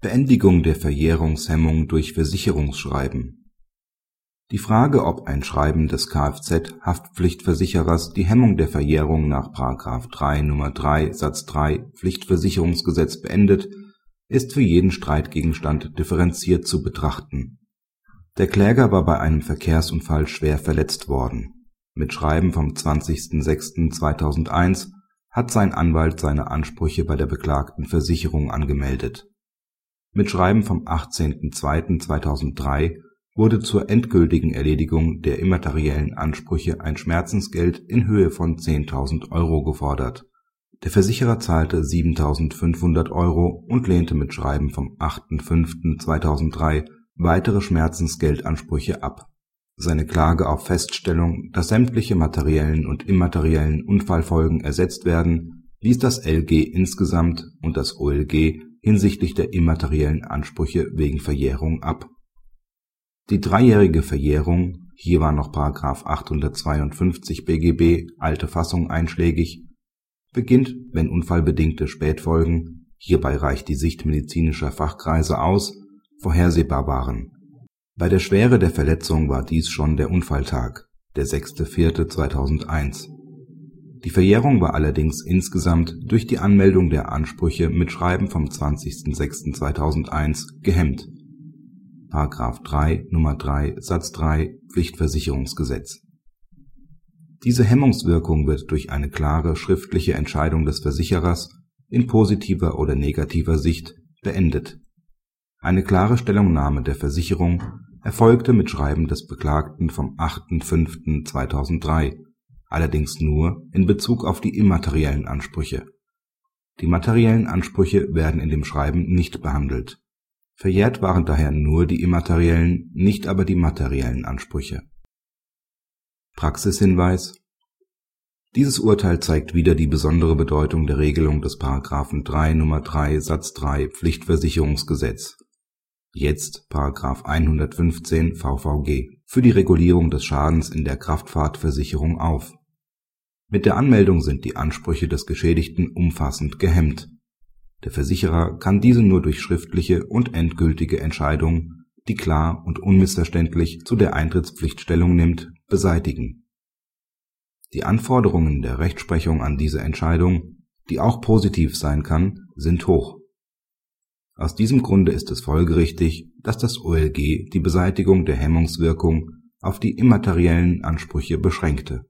Beendigung der Verjährungshemmung durch Versicherungsschreiben Die Frage, ob ein Schreiben des Kfz-Haftpflichtversicherers die Hemmung der Verjährung nach § 3 Nr. 3 Satz 3 Pflichtversicherungsgesetz beendet, ist für jeden Streitgegenstand differenziert zu betrachten. Der Kläger war bei einem Verkehrsunfall schwer verletzt worden. Mit Schreiben vom 20.06.2001 hat sein Anwalt seine Ansprüche bei der beklagten Versicherung angemeldet. Mit Schreiben vom 18.02.2003 wurde zur endgültigen Erledigung der immateriellen Ansprüche ein Schmerzensgeld in Höhe von 10.000 Euro gefordert. Der Versicherer zahlte 7.500 Euro und lehnte mit Schreiben vom 8.05.2003 weitere Schmerzensgeldansprüche ab. Seine Klage auf Feststellung, dass sämtliche materiellen und immateriellen Unfallfolgen ersetzt werden, wies das LG insgesamt und das OLG hinsichtlich der immateriellen Ansprüche wegen Verjährung ab. Die dreijährige Verjährung (hier war noch § 852 BGB alte Fassung einschlägig) beginnt, wenn unfallbedingte Spätfolgen (hierbei reicht die Sicht medizinischer Fachkreise aus) vorhersehbar waren. Bei der Schwere der Verletzung war dies schon der Unfalltag (der 6.4.2001). Die Verjährung war allerdings insgesamt durch die Anmeldung der Ansprüche mit Schreiben vom 20.06.2001 gehemmt (§ 3 Nr. 3 Satz 3 Pflichtversicherungsgesetz). Diese Hemmungswirkung wird durch eine klare schriftliche Entscheidung des Versicherers in positiver oder negativer Sicht beendet. Eine klare Stellungnahme der Versicherung erfolgte mit Schreiben des Beklagten vom 8.05.2003 allerdings nur in Bezug auf die immateriellen Ansprüche. Die materiellen Ansprüche werden in dem Schreiben nicht behandelt. Verjährt waren daher nur die immateriellen, nicht aber die materiellen Ansprüche. Praxishinweis Dieses Urteil zeigt wieder die besondere Bedeutung der Regelung des § 3 Nr. 3 Satz 3 Pflichtversicherungsgesetz (jetzt § 115 VVG) für die Regulierung des Schadens in der Kraftfahrtversicherung auf mit der Anmeldung sind die Ansprüche des Geschädigten umfassend gehemmt. Der Versicherer kann diese nur durch schriftliche und endgültige Entscheidung, die klar und unmissverständlich zu der Eintrittspflicht Stellung nimmt, beseitigen. Die Anforderungen der Rechtsprechung an diese Entscheidung, die auch positiv sein kann, sind hoch. Aus diesem Grunde ist es folgerichtig, dass das OLG die Beseitigung der Hemmungswirkung auf die immateriellen Ansprüche beschränkte